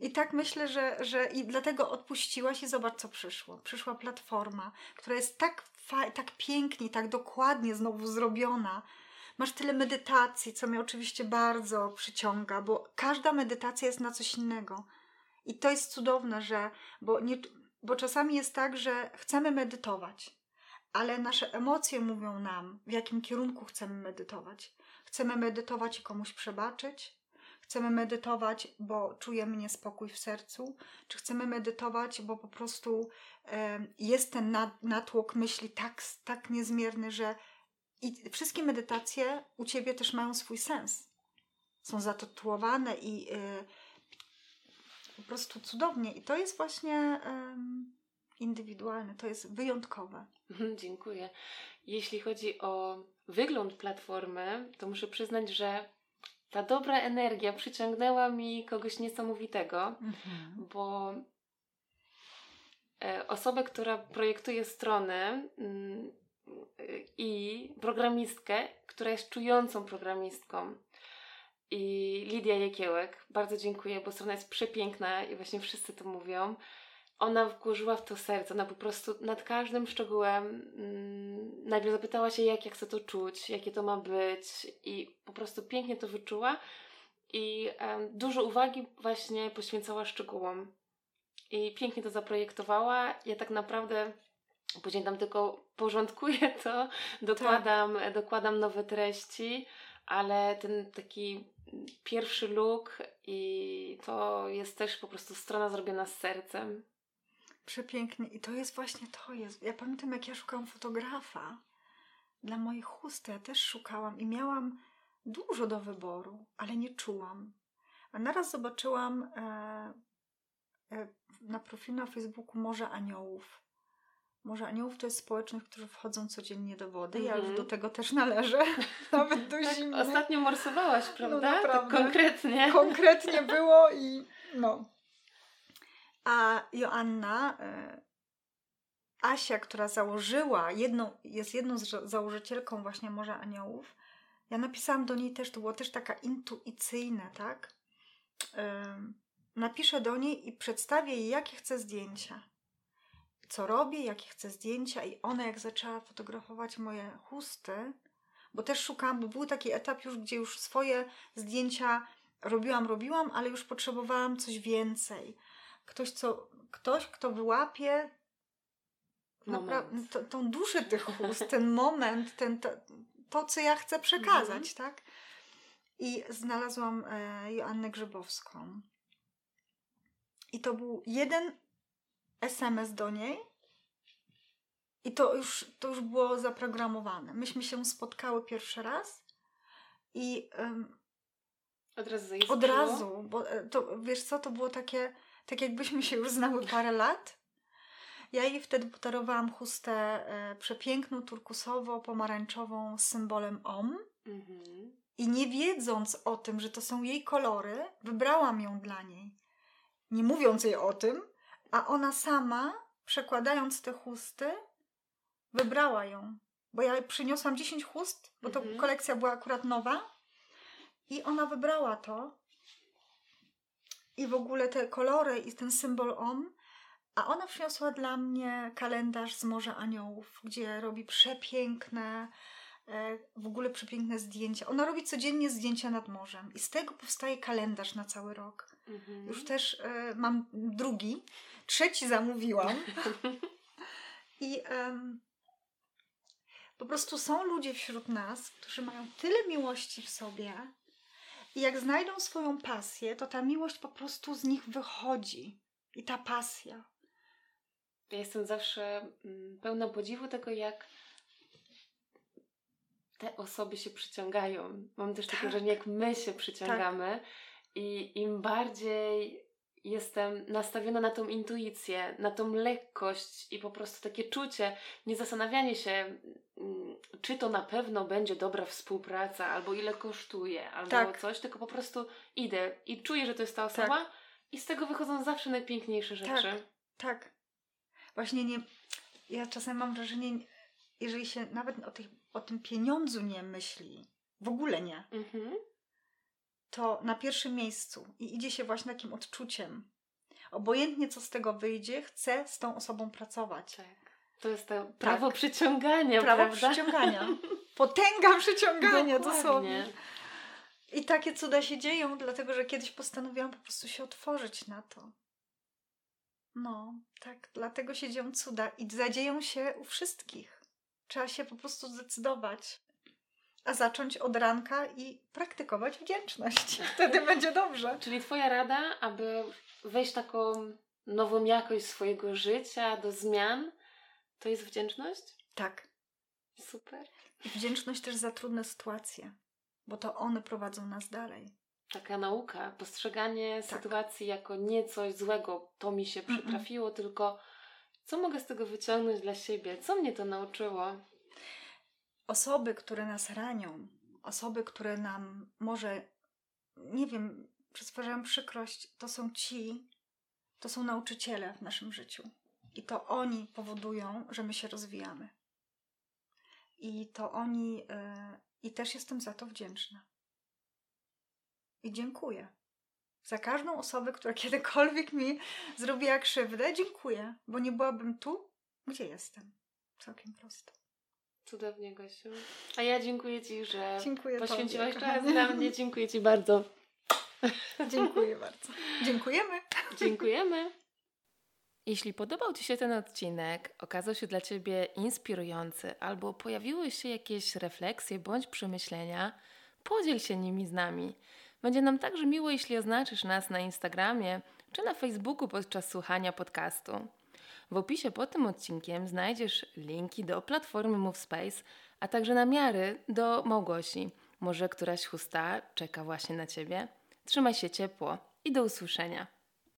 I tak myślę, że, że i dlatego odpuściłaś i zobacz, co przyszło. Przyszła platforma, która jest tak, tak pięknie, tak dokładnie znowu zrobiona. Masz tyle medytacji, co mnie oczywiście bardzo przyciąga, bo każda medytacja jest na coś innego. I to jest cudowne, że, bo, nie, bo czasami jest tak, że chcemy medytować, ale nasze emocje mówią nam, w jakim kierunku chcemy medytować. Chcemy medytować i komuś przebaczyć, chcemy medytować, bo czujemy niespokój w sercu, czy chcemy medytować, bo po prostu jest ten natłok myśli tak, tak niezmierny, że i wszystkie medytacje u ciebie też mają swój sens. Są zatytułowane i e, po prostu cudownie. I to jest właśnie indywidualne, to jest wyjątkowe. Dziękuję. Jeśli chodzi o wygląd platformy, to muszę przyznać, że ta dobra energia przyciągnęła mi kogoś niesamowitego, mhm. bo e, osobę, która projektuje strony mm, i programistkę, która jest czującą programistką. I Lidia Jekiełek, bardzo dziękuję, bo strona jest przepiękna i właśnie wszyscy to mówią ona włożyła w to serce, ona po prostu nad każdym szczegółem mm, nagle zapytała się, jak ja chcę to czuć, jakie to ma być i po prostu pięknie to wyczuła i um, dużo uwagi właśnie poświęcała szczegółom i pięknie to zaprojektowała. Ja tak naprawdę później tam tylko porządkuję to, dokładam, tak. dokładam nowe treści, ale ten taki pierwszy look i to jest też po prostu strona zrobiona z sercem. Przepięknie. I to jest właśnie to jest. Ja pamiętam, jak ja szukałam fotografa dla mojej chusty. Ja też szukałam i miałam dużo do wyboru, ale nie czułam. A naraz zobaczyłam e, e, na profilu na Facebooku Morze Aniołów. Morze Aniołów to jest społeczność, którzy wchodzą codziennie do wody. Ja już mhm. do tego też należę, <laughs> nawet do tak, zimy. Ostatnio morsowałaś, no prawda? No, naprawdę. Tak konkretnie. Konkretnie <laughs> było i no. A Joanna, e, Asia, która założyła, jedną, jest jedną z założycielką właśnie Morza Aniołów, ja napisałam do niej też, to było też taka intuicyjne, tak? Napiszę do niej i przedstawię jej, jakie chcę zdjęcia. Co robię, jakie chcę zdjęcia i ona jak zaczęła fotografować moje chusty, bo też szukałam, bo był taki etap już, gdzie już swoje zdjęcia robiłam, robiłam, ale już potrzebowałam coś więcej ktoś, co, ktoś kto wyłapie to, tą duszę tych chust, <laughs> ten moment, ten, to, to, co ja chcę przekazać, mhm. tak? I znalazłam e, Joannę Grzybowską. I to był jeden SMS do niej. I to już, to już było zaprogramowane. Myśmy się spotkały pierwszy raz i um, od razu Od razu, bo e, to wiesz co, to było takie tak jakbyśmy się już znały parę lat. Ja jej wtedy podarowałam chustę e, przepiękną, turkusowo-pomarańczową z symbolem OM. Mhm. I nie wiedząc o tym, że to są jej kolory, wybrałam ją dla niej. Nie mówiąc jej o tym, a ona sama, przekładając te chusty, wybrała ją. Bo ja przyniosłam 10 chust, bo to Mhm. kolekcja była akurat nowa. I ona wybrała to. I w ogóle te kolory i ten symbol OM. A ona przyniosła dla mnie kalendarz z Morza Aniołów, gdzie robi przepiękne, e, w ogóle przepiękne zdjęcia. Ona robi codziennie zdjęcia nad morzem i z tego powstaje kalendarz na cały rok. Mhm. Już też e, mam drugi, trzeci zamówiłam. <laughs> I em, po prostu są ludzie wśród nas, którzy mają tyle miłości w sobie. I jak znajdą swoją pasję, to ta miłość po prostu z nich wychodzi. I ta pasja. Ja jestem zawsze mm, pełna podziwu tego, jak te osoby się przyciągają. Mam też takie Tak. wrażenie, jak my się przyciągamy i im bardziej jestem nastawiona na tą intuicję, na tą lekkość i po prostu takie czucie, nie zastanawianie się, mm, czy to na pewno będzie dobra współpraca, albo ile kosztuje, albo Tak. coś, tylko po prostu idę i czuję, że to jest ta osoba i z tego wychodzą zawsze najpiękniejsze rzeczy. Tak. Właśnie nie. Ja czasem mam wrażenie, jeżeli się nawet o, tych, o tym pieniądzu nie myśli, w ogóle nie, Mhm. To na pierwszym miejscu i idzie się właśnie takim odczuciem. Obojętnie co z tego wyjdzie, chcę z tą osobą pracować. Tak. To jest to prawo przyciągania, Prawo prawda? przyciągania. <laughs> Potęga przyciągania Dokładnie. dosłownie. I takie cuda się dzieją, dlatego że kiedyś postanowiłam po prostu się otworzyć na to. No, tak, dlatego się dzieją cuda i zadzieją się u wszystkich. Trzeba się po prostu zdecydować. A zacząć od ranka i praktykować wdzięczność. <laughs> Wtedy będzie dobrze. Czyli Twoja rada, aby wejść taką nową jakość swojego życia, do zmian, to jest wdzięczność? Tak. Super. I wdzięczność też za trudne sytuacje, bo to one prowadzą nas dalej. Taka nauka, postrzeganie Tak. sytuacji jako nie coś złego, to mi się przytrafiło, tylko co mogę z tego wyciągnąć dla siebie? Co mnie to nauczyło? Osoby, które nas ranią, osoby, które nam może, nie wiem, przysparzają przykrość, to są ci, to są nauczyciele w naszym życiu. I to oni powodują, że my się rozwijamy. I to oni, y, i też jestem za to wdzięczna. I dziękuję. Za każdą osobę, która <laughs> kiedykolwiek mi zrobiła krzywdę, dziękuję, bo nie byłabym tu, gdzie jestem. Całkiem prosto. Cudownie, Gosiu. A ja dziękuję Ci, że Dziękuję poświęciłaś Tobie, czas dla mnie. Dziękuję Ci bardzo. Dziękuję bardzo. Dziękujemy. Dziękujemy. Jeśli podobał Ci się ten odcinek, okazał się dla Ciebie inspirujący, albo pojawiły się jakieś refleksje bądź przemyślenia, podziel się nimi z nami. Będzie nam także miło, jeśli oznaczysz nas na Instagramie czy na Facebooku podczas słuchania podcastu. W opisie pod tym odcinkiem znajdziesz linki do platformy MoveSpace, a także namiary do Małgosi. Może któraś chusta czeka właśnie na Ciebie? Trzymaj się ciepło i do usłyszenia.